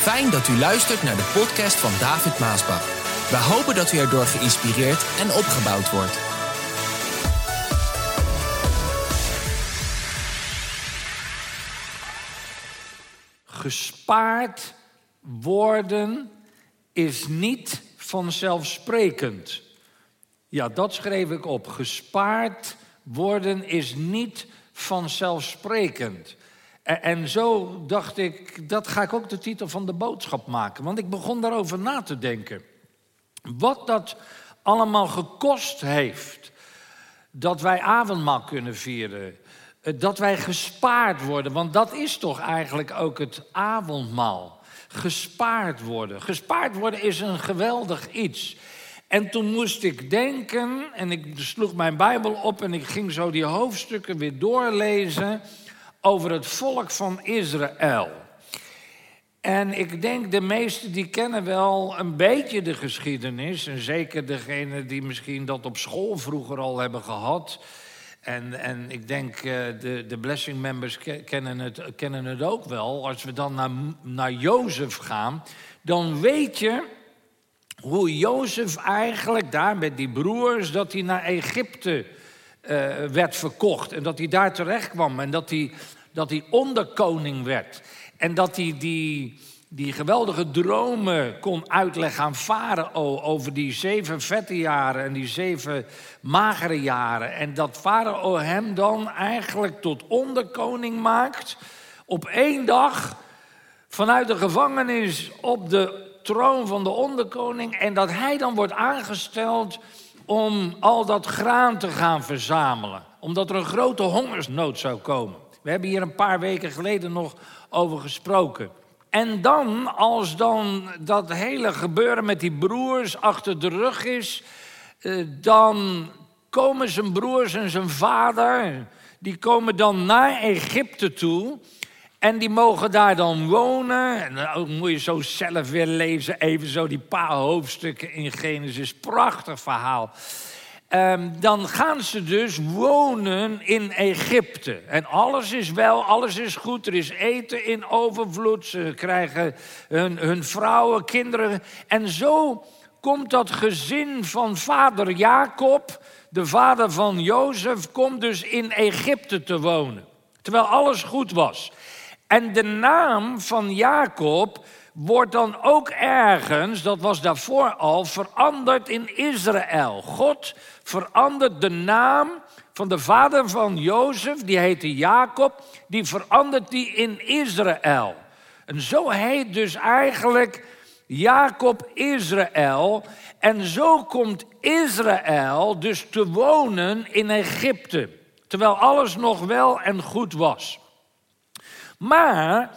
Fijn dat u luistert naar de podcast van David Maasbach. We hopen dat u erdoor geïnspireerd en opgebouwd wordt. Gespaard worden is niet vanzelfsprekend. Ja, dat schreef ik op. Gespaard worden is niet vanzelfsprekend. En, zo dacht ik, dat ga ik ook de titel van de boodschap maken. Want ik begon daarover na te denken. Wat dat allemaal gekost heeft. Dat wij avondmaal kunnen vieren. Eh, dat wij gespaard worden. Want dat is toch eigenlijk ook het avondmaal. Gespaard worden. Gespaard worden is een geweldig iets. En toen moest ik denken, en ik sloeg mijn Bijbel op en ik ging zo die hoofdstukken weer doorlezen over het volk van Israël. En ik denk de meesten die kennen wel een beetje de geschiedenis. En zeker degenen die misschien dat op school vroeger al hebben gehad. En, en ik denk uh, de, de blessing members kennen het, kennen het ook wel. Als we dan naar, naar Jozef gaan, dan weet je hoe Jozef eigenlijk daar met die broers, dat hij naar Egypte werd verkocht. En dat hij daar terecht kwam. En dat hij, dat hij onderkoning werd. En dat hij die, die geweldige dromen kon uitleggen aan Farao over die zeven vette jaren en die zeven magere jaren. En dat Farao hem dan eigenlijk tot onderkoning maakt op één dag vanuit de gevangenis op de troon van de onderkoning. En dat hij dan wordt aangesteld om al dat graan te gaan verzamelen. Omdat er een grote hongersnood zou komen. We hebben hier een paar weken geleden nog over gesproken. En dan, als dan dat hele gebeuren met die broers achter de rug is, eh, dan komen zijn broers en zijn vader, die komen dan naar Egypte toe. En die mogen daar dan wonen. En dan moet je zo zelf weer lezen, even zo die paar hoofdstukken in Genesis. Prachtig verhaal. Um, dan gaan ze dus wonen in Egypte. En alles is wel, alles is goed. Er is eten in overvloed. Ze krijgen hun, hun vrouwen, kinderen. En zo komt dat gezin van vader Jacob, de vader van Jozef, komt dus in Egypte te wonen. Terwijl alles goed was. En de naam van Jacob wordt dan ook ergens, dat was daarvoor al, veranderd in Israël. God verandert de naam van de vader van Jozef, die heette Jacob, die verandert die in Israël. En zo heet dus eigenlijk Jacob Israël. En zo komt Israël dus te wonen in Egypte, terwijl alles nog wel en goed was. Maar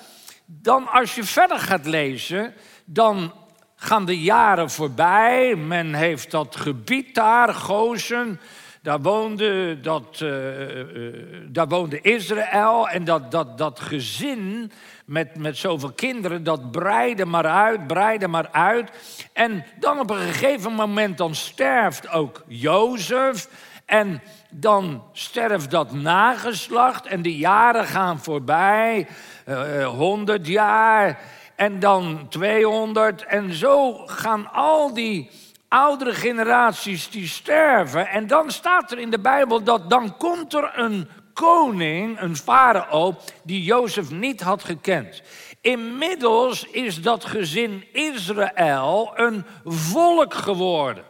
dan als je verder gaat lezen, dan gaan de jaren voorbij. Men heeft dat gebied daar, Gozen, daar woonde, dat, uh, uh, daar woonde Israël. En dat, dat, dat gezin met, met zoveel kinderen, dat breidde maar uit, breidde maar uit. En dan op een gegeven moment dan sterft ook Jozef. En dan sterft dat nageslacht en de jaren gaan voorbij. Uh, 100 jaar en dan 200. En zo gaan al die oudere generaties die sterven. En dan staat er in de Bijbel dat dan komt er een koning, een farao, die Jozef niet had gekend. Inmiddels is dat gezin Israël een volk geworden.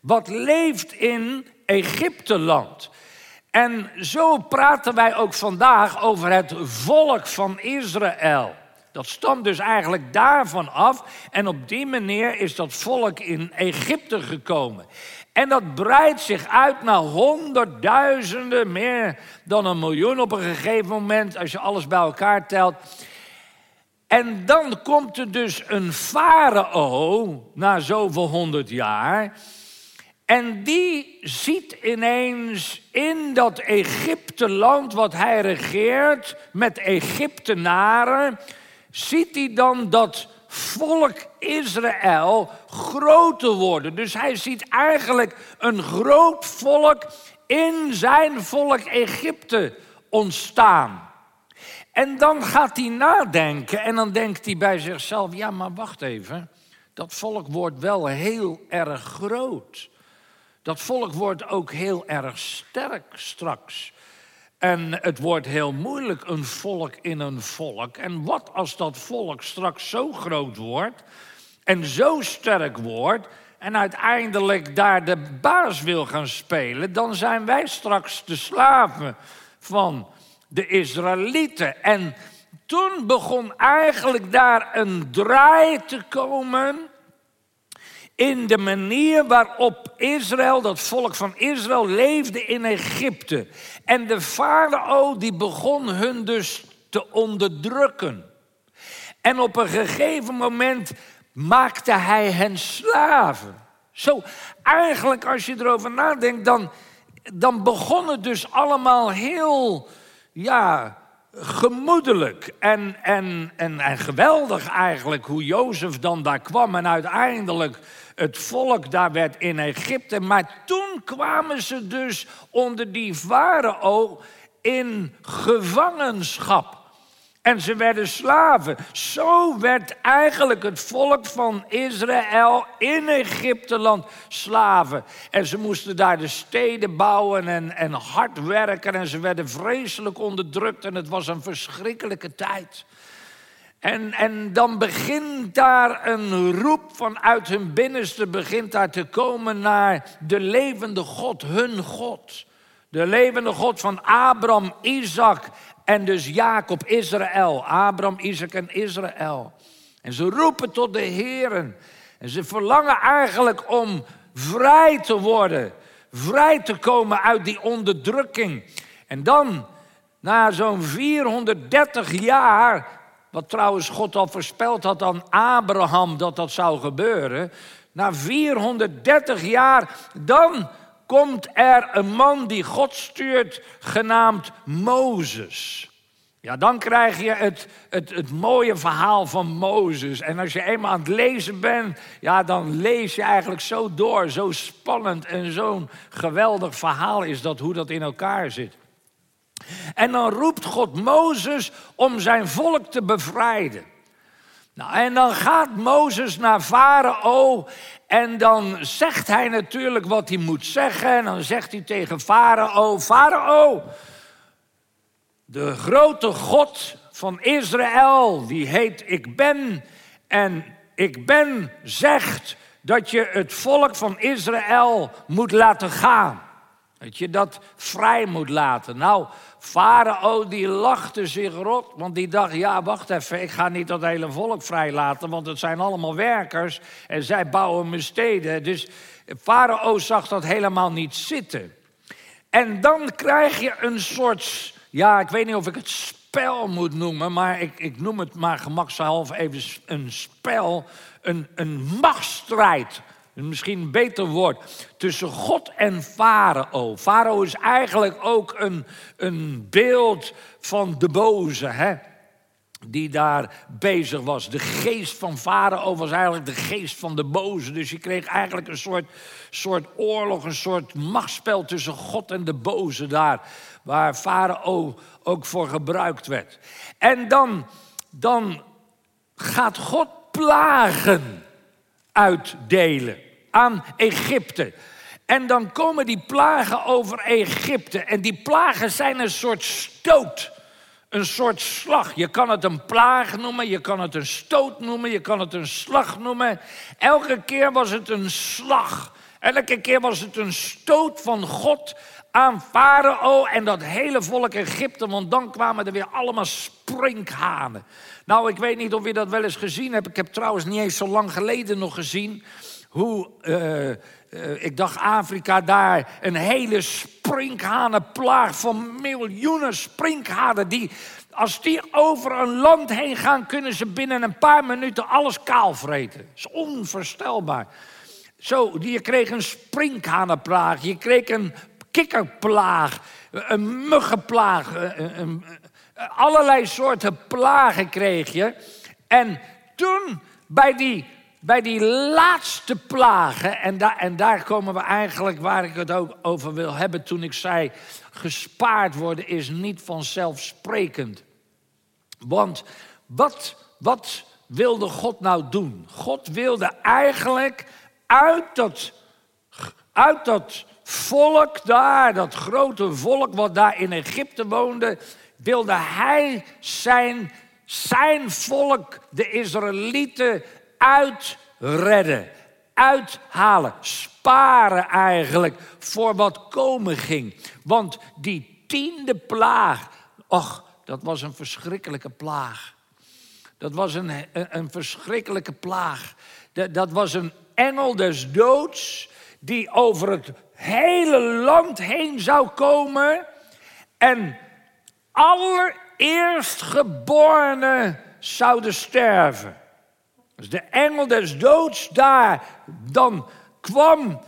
Wat leeft in Egypteland. En zo praten wij ook vandaag over het volk van Israël. Dat stamt dus eigenlijk daarvan af. En op die manier is dat volk in Egypte gekomen. En dat breidt zich uit naar honderdduizenden, meer dan een miljoen op een gegeven moment, als je alles bij elkaar telt. En dan komt er dus een farao na zoveel honderd jaar. En die ziet ineens in dat Egypte-land wat hij regeert, met Egyptenaren, ziet hij dan dat volk Israël groter worden. Dus hij ziet eigenlijk een groot volk in zijn volk Egypte ontstaan. En dan gaat hij nadenken en dan denkt hij bij zichzelf: ja, maar wacht even. Dat volk wordt wel heel erg groot. Dat volk wordt ook heel erg sterk straks. En het wordt heel moeilijk, een volk in een volk. En wat als dat volk straks zo groot wordt en zo sterk wordt en uiteindelijk daar de baas wil gaan spelen, dan zijn wij straks de slaven van de Israëlieten. En toen begon eigenlijk daar een draai te komen in de manier waarop Israël, dat volk van Israël, leefde in Egypte. En de farao die begon hun dus te onderdrukken. En op een gegeven moment maakte hij hen slaven. Zo, eigenlijk als je erover nadenkt, dan, dan begon het dus allemaal heel, ja, gemoedelijk en, en, en, en geweldig eigenlijk hoe Jozef dan daar kwam en uiteindelijk het volk daar werd in Egypte. Maar toen kwamen ze dus onder die farao in gevangenschap. En ze werden slaven. Zo werd eigenlijk het volk van Israël in Egypteland slaven. En ze moesten daar de steden bouwen en, en hard werken. En ze werden vreselijk onderdrukt. En het was een verschrikkelijke tijd. En, en dan begint daar een roep vanuit hun binnenste, begint daar te komen naar de levende God, hun God. De levende God van Abraham, Isaac en dus Jacob, Israël. Abraham, Isaac en Israël. En ze roepen tot de Heeren. En ze verlangen eigenlijk om vrij te worden. Vrij te komen uit die onderdrukking. En dan, na zo'n 430 jaar, wat trouwens God al voorspeld had aan Abraham dat dat zou gebeuren. Na 430 jaar, dan komt er een man die God stuurt, genaamd Mozes. Ja, dan krijg je het, het, het mooie verhaal van Mozes. En als je eenmaal aan het lezen bent, ja, dan lees je eigenlijk zo door. Zo spannend en zo'n geweldig verhaal is dat, hoe dat in elkaar zit. En dan roept God Mozes om zijn volk te bevrijden. Nou, en dan gaat Mozes naar Farao en dan zegt hij natuurlijk wat hij moet zeggen. En dan zegt hij tegen Farao, Farao, de grote God van Israël, die heet Ik Ben. En Ik Ben zegt dat je het volk van Israël moet laten gaan. Dat je dat vrij moet laten. Nou, Farao die lachte zich rot, want die dacht, ja wacht even, ik ga niet dat hele volk vrijlaten, want het zijn allemaal werkers en zij bouwen mijn steden. Dus Farao zag dat helemaal niet zitten. En dan krijg je een soort, ja ik weet niet of ik het spel moet noemen, maar ik, ik noem het maar gemakshalve even een spel, een, een machtsstrijd misschien een beter woord, tussen God en Farao. Farao is eigenlijk ook een, een beeld van de boze, hè? die daar bezig was. De geest van Farao was eigenlijk de geest van de boze. Dus je kreeg eigenlijk een soort, soort oorlog, een soort machtsspel tussen God en de boze daar, waar Farao ook voor gebruikt werd. En dan, dan gaat God plagen uitdelen aan Egypte. En dan komen die plagen over Egypte. En die plagen zijn een soort stoot. Een soort slag. Je kan het een plaag noemen, je kan het een stoot noemen, je kan het een slag noemen. Elke keer was het een slag. Elke keer was het een stoot van God aan Farao en dat hele volk Egypte. Want dan kwamen er weer allemaal sprinkhanen. Nou, ik weet niet of je dat wel eens gezien hebt. Ik heb trouwens niet eens zo lang geleden nog gezien hoe, uh, uh, ik dacht Afrika daar, een hele sprinkhanenplaag van miljoenen sprinkhanen. Die, als die over een land heen gaan, kunnen ze binnen een paar minuten alles kaalvreten. Dat is onvoorstelbaar. Zo, je kreeg een sprinkhanenplaag, je kreeg een kikkerplaag, een muggenplaag, een, een, allerlei soorten plagen kreeg je. En toen bij die bij die laatste plagen, en, daar en daar komen we eigenlijk waar ik het ook over wil hebben toen ik zei, gespaard worden is niet vanzelfsprekend. Want wat, wat wilde God nou doen? God wilde eigenlijk uit dat, uit dat volk daar, dat grote volk wat daar in Egypte woonde, wilde hij zijn, zijn volk, de Israëlieten, uitredden, uithalen, sparen eigenlijk voor wat komen ging. Want die tiende plaag, och, dat was een verschrikkelijke plaag. Dat was een, een, verschrikkelijke plaag. Dat, dat was een engel des doods die over het hele land heen zou komen en allereerstgeborenen zouden sterven. Als de engel des doods daar dan kwam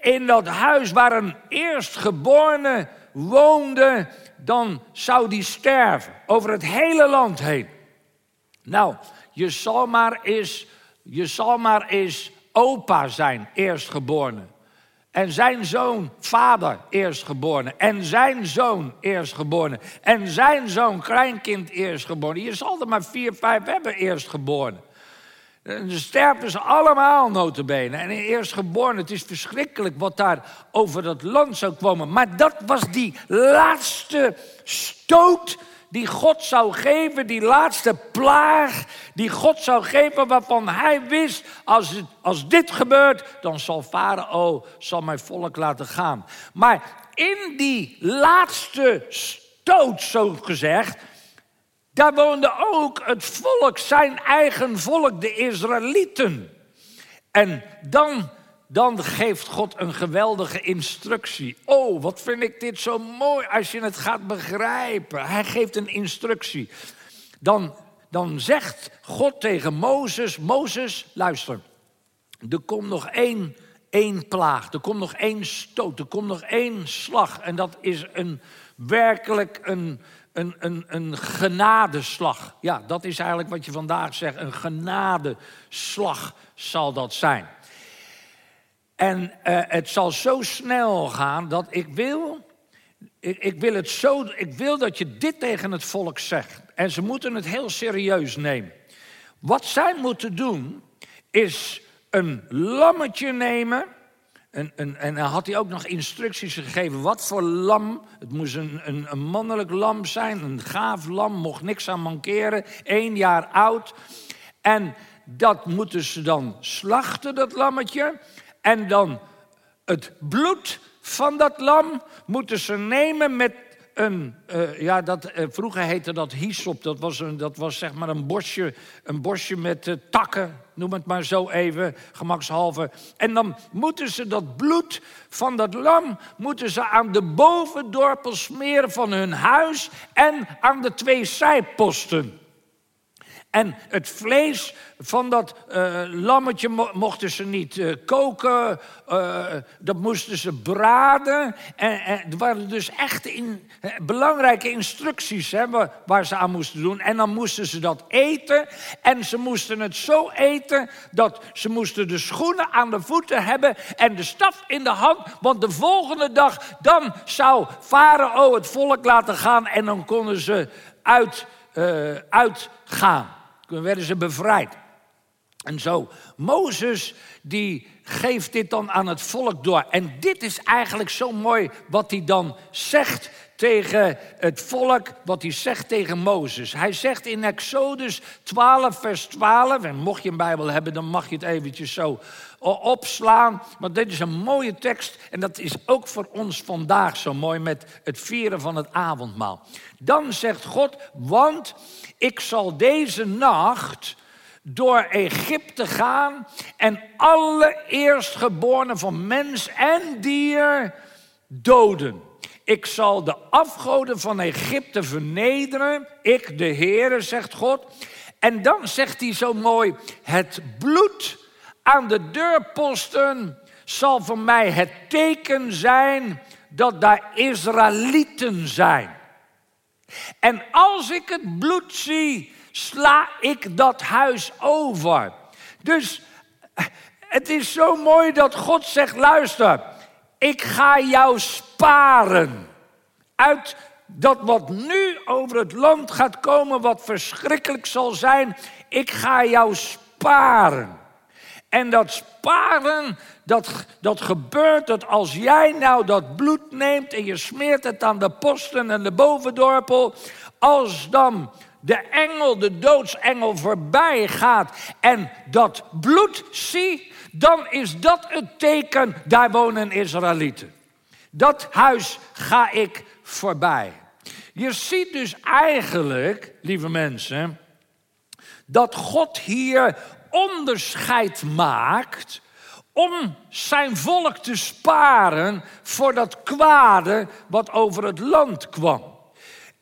in dat huis waar een eerstgeborene woonde, dan zou die sterven over het hele land heen. Nou, je zal maar eens, je zal maar eens opa zijn, eerstgeborene. En zijn zoon, vader, eerstgeborene. En zijn zoon, eerstgeborene. En zijn zoon, kleinkind, eerstgeborene. Je zal er maar vier, vijf hebben, eerstgeborene. En dan sterven ze allemaal, notabene. En eerstgeborene, het is verschrikkelijk wat daar over dat land zou komen. Maar dat was die laatste stoot die God zou geven, die laatste plaag die God zou geven, waarvan hij wist, als, als dit gebeurt, dan zal Farao zal mijn volk laten gaan. Maar in die laatste stoot, zo gezegd, daar woonde ook het volk, zijn eigen volk, de Israëlieten. En dan dan geeft God een geweldige instructie. Oh, wat vind ik dit zo mooi als je het gaat begrijpen. Hij geeft een instructie. Dan, dan zegt God tegen Mozes: Mozes, luister. Er komt nog één, één plaag, er komt nog één stoot, er komt nog één slag. En dat is een, werkelijk een, een, een, een genadeslag. Ja, dat is eigenlijk wat je vandaag zegt. Een genadeslag zal dat zijn. En uh, het zal zo snel gaan dat ik wil, ik, ik, wil het zo, ik wil dat je dit tegen het volk zegt. En ze moeten het heel serieus nemen. Wat zij moeten doen, is een lammetje nemen. En, en, en dan had hij ook nog instructies gegeven. Wat voor lam? Het moest een, een, mannelijk lam zijn, een gaaf lam, mocht niks aan mankeren. één jaar oud. En dat moeten ze dan slachten, dat lammetje. En dan het bloed van dat lam moeten ze nemen met een, uh, ja, dat, uh, vroeger heette dat hyssop. Dat was, een, dat was zeg maar een bosje, een bosje met uh, takken, noem het maar zo even, gemakshalve. En dan moeten ze dat bloed van dat lam moeten ze aan de bovendorpel smeren van hun huis en aan de twee zijposten. En het vlees van dat uh, lammetje mochten ze niet uh, koken, uh, dat moesten ze braden. En, en er waren dus echt belangrijke instructies hè, waar, waar, ze aan moesten doen. En dan moesten ze dat eten. En ze moesten het zo eten dat ze moesten de schoenen aan de voeten hebben en de staf in de hand. Want de volgende dag dan zou Farao het volk laten gaan en dan konden ze uit, uitgaan. Dan werden ze bevrijd. En zo, Mozes die geeft dit dan aan het volk door. En dit is eigenlijk zo mooi wat hij dan zegt tegen het volk, wat hij zegt tegen Mozes. Hij zegt in Exodus 12, vers 12, en mocht je een Bijbel hebben, dan mag je het eventjes zo opslaan. Maar dit is een mooie tekst en dat is ook voor ons vandaag zo mooi met het vieren van het avondmaal. Dan zegt God, want ik zal deze nacht door Egypte gaan en alle eerstgeborenen van mens en dier doden. Ik zal de afgoden van Egypte vernederen. Ik, de Heere, zegt God. En dan zegt hij zo mooi: Het bloed aan de deurposten zal voor mij het teken zijn dat daar Israëlieten zijn. En als ik het bloed zie, sla ik dat huis over. Dus het is zo mooi dat God zegt: luister, ik ga jou sparen uit dat wat nu over het land gaat komen wat verschrikkelijk zal zijn. Ik ga jou sparen. En dat sparen, dat, dat gebeurt dat als jij nou dat bloed neemt en je smeert het aan de posten en de bovendorpel, als dan de engel, de doodsengel voorbij gaat en dat bloed zie, dan is dat het teken, daar wonen Israëlieten. Dat huis ga ik voorbij. Je ziet dus eigenlijk, lieve mensen, dat God hier onderscheid maakt om zijn volk te sparen voor dat kwade wat over het land kwam.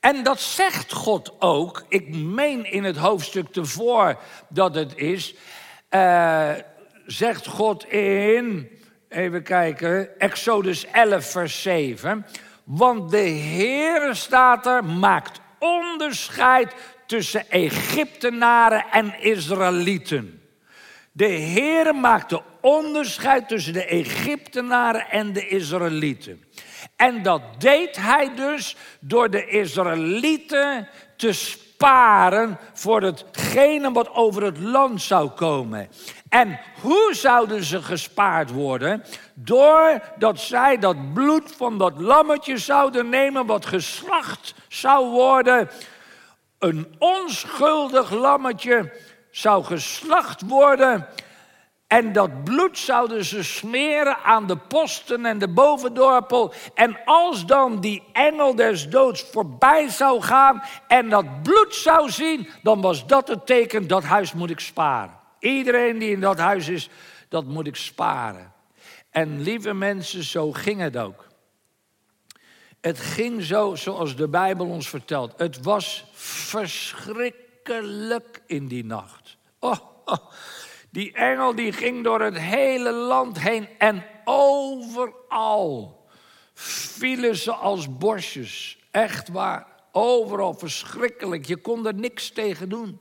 En dat zegt God ook. Ik meen in het hoofdstuk tevoor dat het is. Uh, zegt God in, even kijken, Exodus 11, vers 7. Want de Heere staat er, maakt onderscheid tussen Egyptenaren en Israëlieten. De Heer maakte onderscheid tussen de Egyptenaren en de Israëlieten. En dat deed hij dus door de Israëlieten te sparen voor hetgene wat over het land zou komen. En hoe zouden ze gespaard worden? Doordat zij dat bloed van dat lammetje zouden nemen, wat geslacht zou worden. Een onschuldig lammetje zou geslacht worden. En dat bloed zouden ze smeren aan de posten en de bovendorpel. En als dan die engel des doods voorbij zou gaan en dat bloed zou zien, dan was dat het teken, dat huis moet ik sparen. Iedereen die in dat huis is, dat moet ik sparen. En lieve mensen, zo ging het ook. Het ging zo zoals de Bijbel ons vertelt. Het was verschrikkelijk in die nacht. Oh, oh, Die engel die ging door het hele land heen en overal vielen ze als bosjes. Echt waar. Overal verschrikkelijk. Je kon er niks tegen doen.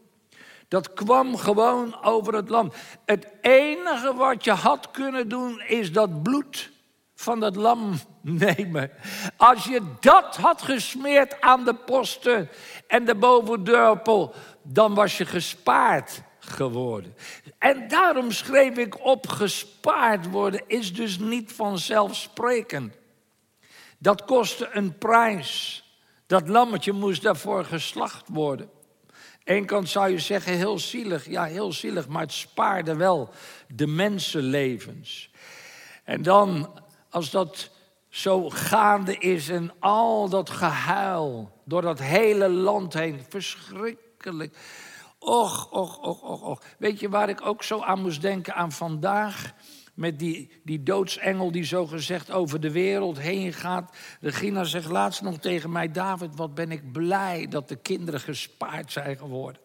Dat kwam gewoon over het land. Het enige wat je had kunnen doen is dat bloed van dat lam nemen. Als je dat had gesmeerd aan de posten en de bovendorpel, dan was je gespaard geworden. En daarom schreef ik op: gespaard worden is dus niet vanzelfsprekend. Dat kostte een prijs. Dat lammetje moest daarvoor geslacht worden. Eén kant zou je zeggen heel zielig, ja heel zielig, maar het spaarde wel de mensenlevens. En dan, als dat zo gaande is en al dat gehuil door dat hele land heen, verschrikkelijk. Och, och, och, och, och. Weet je waar ik ook zo aan moest denken aan vandaag? Met die, die doodsengel die zo gezegd over de wereld heen gaat. Regina zegt laatst nog tegen mij: David, wat ben ik blij dat de kinderen gespaard zijn geworden.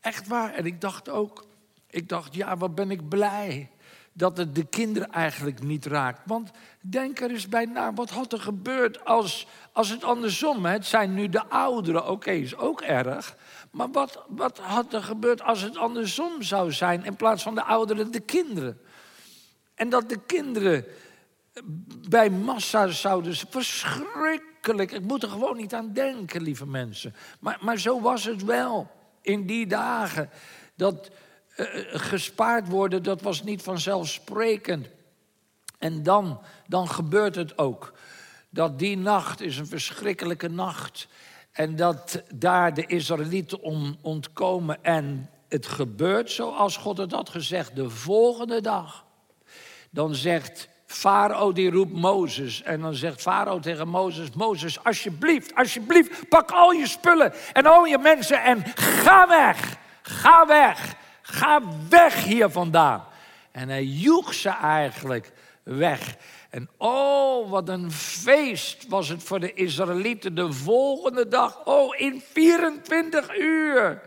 Echt waar. En ik dacht ook: ik dacht, ja, wat ben ik blij dat het de kinderen eigenlijk niet raakt. Want denk er eens bij na, wat had er gebeurd als, als het andersom... Hè? Het zijn nu de ouderen, oké, is ook erg... maar wat, wat had er gebeurd als het andersom zou zijn... in plaats van de ouderen de kinderen? En dat de kinderen bij massa zouden... Verschrikkelijk, ik moet er gewoon niet aan denken, lieve mensen. Maar, maar zo was het wel in die dagen... dat uh, gespaard worden, dat was niet vanzelfsprekend. En dan, dan gebeurt het ook. Dat die nacht is een verschrikkelijke nacht. En dat daar de Israëlieten om ontkomen. En het gebeurt zoals God het had gezegd. De volgende dag. Dan zegt Farao, die roept Mozes. En dan zegt Farao tegen Mozes: Mozes, alsjeblieft, alsjeblieft, pak al je spullen en al je mensen en ga weg. Ga weg. Ga weg hier vandaan. En hij joeg ze eigenlijk weg. En oh, wat een feest was het voor de Israëlieten de volgende dag. Oh, in 24 uur.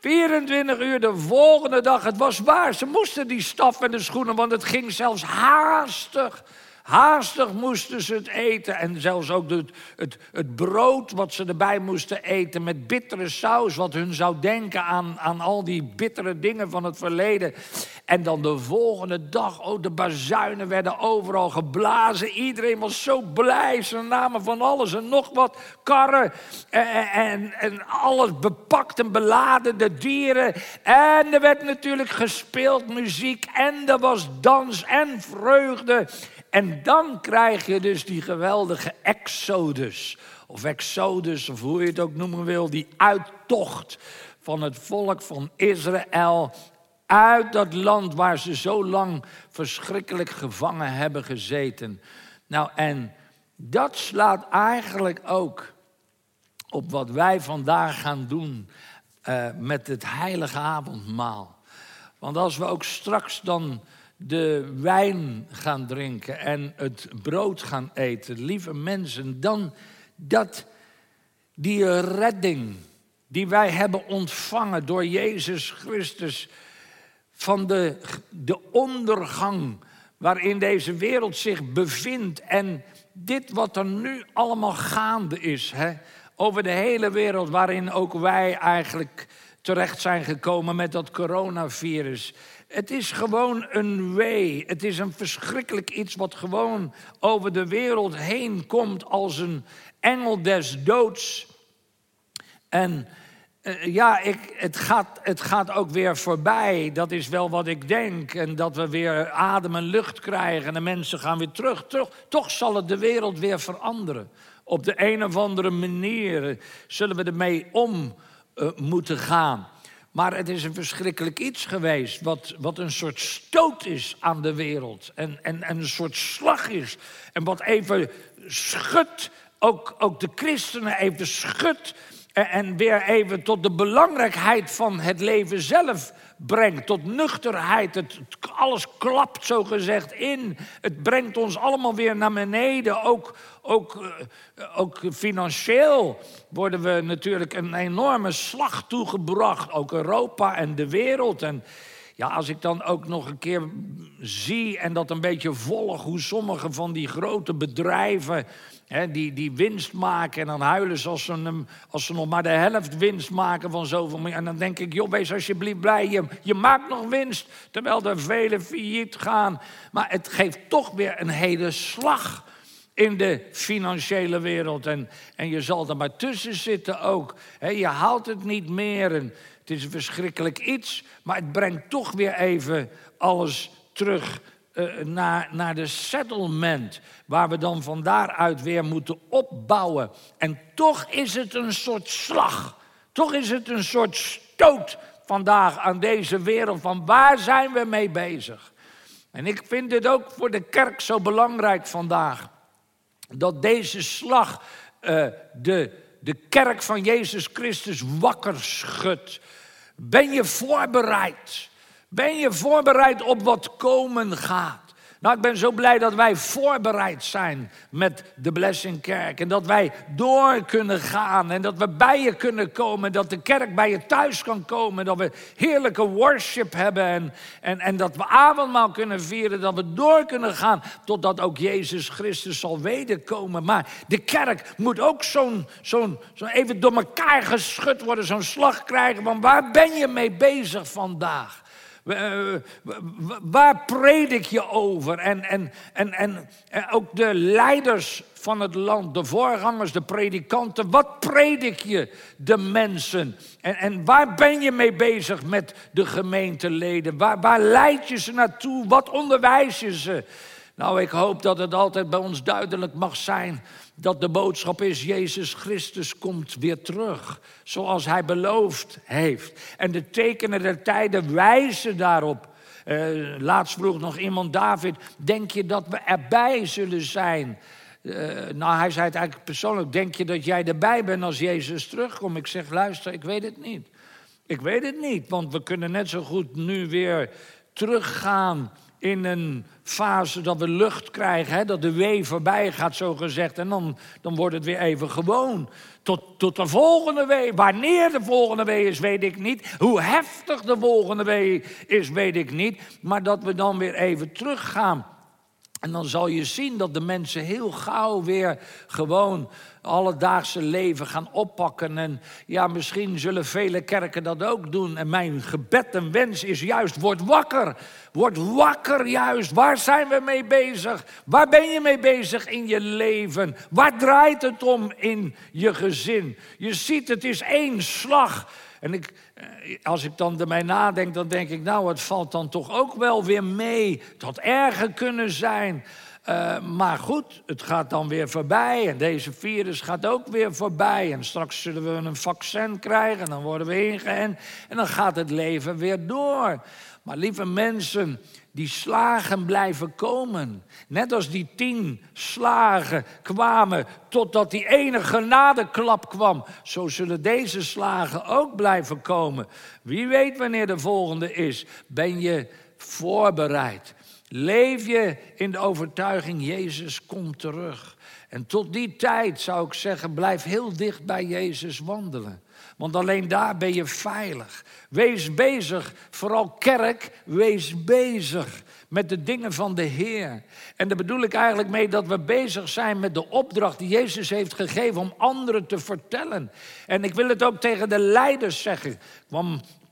24 uur de volgende dag. Het was waar. Ze moesten die staf en de schoenen, want het ging zelfs haastig. Haastig moesten ze het eten. En zelfs ook het, het, het brood wat ze erbij moesten eten met bittere saus. Wat hun zou denken aan, aan al die bittere dingen van het verleden. En dan de volgende dag, oh, de bazuinen werden overal geblazen. Iedereen was zo blij. Ze namen van alles en nog wat. Karren en, en, en alles bepakt en beladen, de dieren. En er werd natuurlijk gespeeld muziek. En er was dans en vreugde. En dan krijg je dus die geweldige exodus. Of exodus, of hoe je het ook noemen wil. Die uittocht van het volk van Israël uit dat land waar ze zo lang verschrikkelijk gevangen hebben gezeten. Nou, en dat slaat eigenlijk ook op wat wij vandaag gaan doen uh, met het heilige avondmaal. Want als we ook straks dan de wijn gaan drinken en het brood gaan eten, lieve mensen, dan dat die redding die wij hebben ontvangen door Jezus Christus van de, de ondergang waarin deze wereld zich bevindt en dit wat er nu allemaal gaande is, hè, over de hele wereld waarin ook wij eigenlijk terecht zijn gekomen met dat coronavirus. Het is gewoon een wee. Het is een verschrikkelijk iets wat gewoon over de wereld heen komt als een engel des doods. En eh, ja, ik, het, gaat, het gaat ook weer voorbij. Dat is wel wat ik denk. En dat we weer adem en lucht krijgen en de mensen gaan weer terug. Toch, zal het de wereld weer veranderen. Op de een of andere manier zullen we ermee om uh, moeten gaan. Maar het is een verschrikkelijk iets geweest, wat, wat een soort stoot is aan de wereld. En, en, en een soort slag is. En wat even schudt, ook, ook de christenen even schudt. En, weer even tot de belangrijkheid van het leven zelf brengt. Tot nuchterheid. Het, alles klapt zo gezegd in. Het brengt ons allemaal weer naar beneden. Ook, ook, eh, ook financieel worden we natuurlijk een enorme slag toegebracht. Ook Europa en de wereld. En ja, als ik dan ook nog een keer zie en dat een beetje volg hoe sommige van die grote bedrijven die, die winst maken en dan huilen ze als ze, als ze nog maar de helft winst maken van zoveel. En dan denk ik, joh, wees alsjeblieft blij, je, je maakt nog winst, terwijl er vele failliet gaan. Maar het geeft toch weer een hele slag in de financiële wereld. En, en je zal er maar tussen zitten ook. je haalt het niet meer en het is een verschrikkelijk iets, maar het brengt toch weer even alles terug uh, naar, naar de settlement, waar we dan van daaruit weer moeten opbouwen. En toch is het een soort slag, toch is het een soort stoot vandaag aan deze wereld van waar zijn we mee bezig? En ik vind dit ook voor de kerk zo belangrijk vandaag, dat deze slag uh, de, de kerk van Jezus Christus wakker schudt. Ben je voorbereid? Ben je voorbereid op wat komen gaat? Nou, ik ben zo blij dat wij voorbereid zijn met de Blessing Kerk. En dat wij door kunnen gaan. En dat we bij je kunnen komen. Dat de kerk bij je thuis kan komen. Dat we heerlijke worship hebben. En, en, en dat we avondmaal kunnen vieren. Dat we door kunnen gaan. Totdat ook Jezus Christus zal wederkomen. Maar de kerk moet ook zo'n zo'n zo even door elkaar geschud worden. Zo'n slag krijgen. Van waar ben je mee bezig vandaag? Waar predik je over? En, en, en, en, ook de leiders van het land, de voorgangers, de predikanten. Wat predik je de mensen? En, en waar ben je mee bezig met de gemeenteleden? Waar, waar leid je ze naartoe? Wat onderwijs je ze? Nou, ik hoop dat het altijd bij ons duidelijk mag zijn dat de boodschap is, Jezus Christus komt weer terug, zoals hij beloofd heeft. En de tekenen der tijden wijzen daarop. Uh, laatst vroeg nog iemand, David, denk je dat we erbij zullen zijn? Uh, nou, hij zei het eigenlijk persoonlijk, denk je dat jij erbij bent als Jezus terugkomt? Ik zeg, luister, ik weet het niet. Ik weet het niet, want we kunnen net zo goed nu weer teruggaan in een fase dat we lucht krijgen, hè, dat de wee voorbij gaat, zo gezegd. En dan, dan wordt het weer even gewoon. Tot, tot de volgende wee. Wanneer de volgende wee is, weet ik niet. Hoe heftig de volgende wee is, weet ik niet. Maar dat we dan weer even teruggaan En dan zal je zien dat de mensen heel gauw weer gewoon alledaagse leven gaan oppakken. En ja, misschien zullen vele kerken dat ook doen. En mijn gebed en wens is juist, word wakker. Word wakker juist. Waar zijn we mee bezig? Waar ben je mee bezig in je leven? Waar draait het om in je gezin? Je ziet, het is één slag. En ik, eh, als ik dan ermee nadenk, dan denk ik, nou, het valt dan toch ook wel weer mee. Het had erger kunnen zijn. Uh, maar goed, het gaat dan weer voorbij. En deze virus gaat ook weer voorbij. En straks zullen we een vaccin krijgen. En dan worden we ingeënt. En dan gaat het leven weer door. Maar lieve mensen, die slagen blijven komen. Net als die tien slagen kwamen totdat die ene genadeklap kwam. Zo zullen deze slagen ook blijven komen. Wie weet wanneer de volgende is. Ben je voorbereid? Leef je in de overtuiging, Jezus komt terug. En tot die tijd zou ik zeggen, blijf heel dicht bij Jezus wandelen. Want alleen daar ben je veilig. Wees bezig, vooral kerk, wees bezig met de dingen van de Heer. En daar bedoel ik eigenlijk mee dat we bezig zijn met de opdracht die Jezus heeft gegeven om anderen te vertellen. En ik wil het ook tegen de leiders zeggen.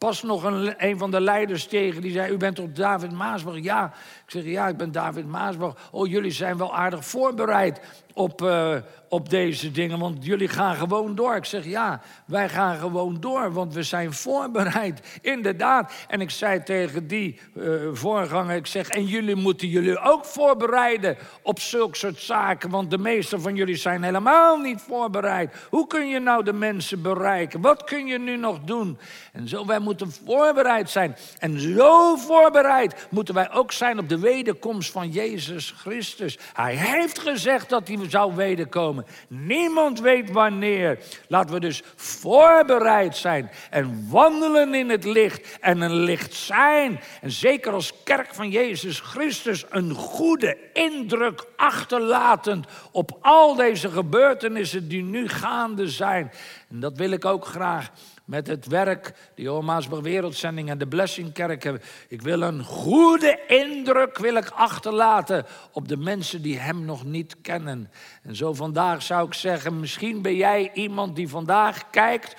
Pas nog een, van de leiders tegen die zei: U bent toch David Maasburg? Ja. Ik zeg: Ja, ik ben David Maasburg. Oh, jullie zijn wel aardig voorbereid op, uh, op deze dingen, want jullie gaan gewoon door. Ik zeg ja, wij gaan gewoon door, want we zijn voorbereid, inderdaad. En ik zei tegen die uh, voorganger, ik zeg, en jullie moeten jullie ook voorbereiden op zulke soort zaken, want de meeste van jullie zijn helemaal niet voorbereid. Hoe kun je nou de mensen bereiken? Wat kun je nu nog doen? En zo, wij moeten voorbereid zijn. En zo voorbereid moeten wij ook zijn op de wederkomst van Jezus Christus. Hij heeft gezegd dat hij zou wederkomen. Niemand weet wanneer. Laten we dus voorbereid zijn en wandelen in het licht en een licht zijn. En zeker als kerk van Jezus Christus een goede indruk achterlatend op al deze gebeurtenissen die nu gaande zijn. En dat wil ik ook graag met het werk, de Johan Wereldzending en de Blessingkerk. Ik wil een goede indruk wil ik achterlaten op de mensen die hem nog niet kennen. En zo vandaag zou ik zeggen, misschien ben jij iemand die vandaag kijkt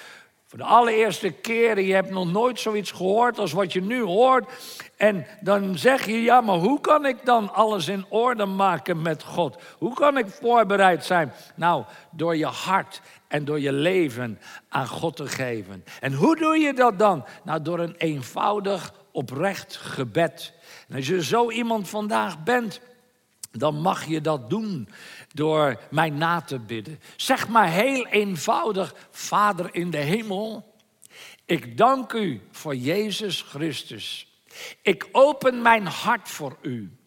voor de allereerste keer, je hebt nog nooit zoiets gehoord als wat je nu hoort. En dan zeg je, ja, maar hoe kan ik dan alles in orde maken met God? Hoe kan ik voorbereid zijn? Nou, door je hart en door je leven aan God te geven. En hoe doe je dat dan? Nou, door een eenvoudig, oprecht gebed. En als je zo iemand vandaag bent, dan mag je dat doen door mij na te bidden. Zeg maar heel eenvoudig, Vader in de hemel, ik dank u voor Jezus Christus. Ik open mijn hart voor u.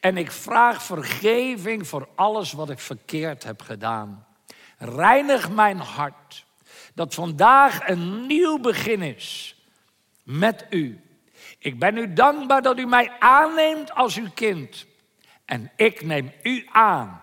En ik vraag vergeving voor alles wat ik verkeerd heb gedaan. Reinig mijn hart. Dat vandaag een nieuw begin is met u. Ik ben u dankbaar dat u mij aanneemt als uw kind. En ik neem u aan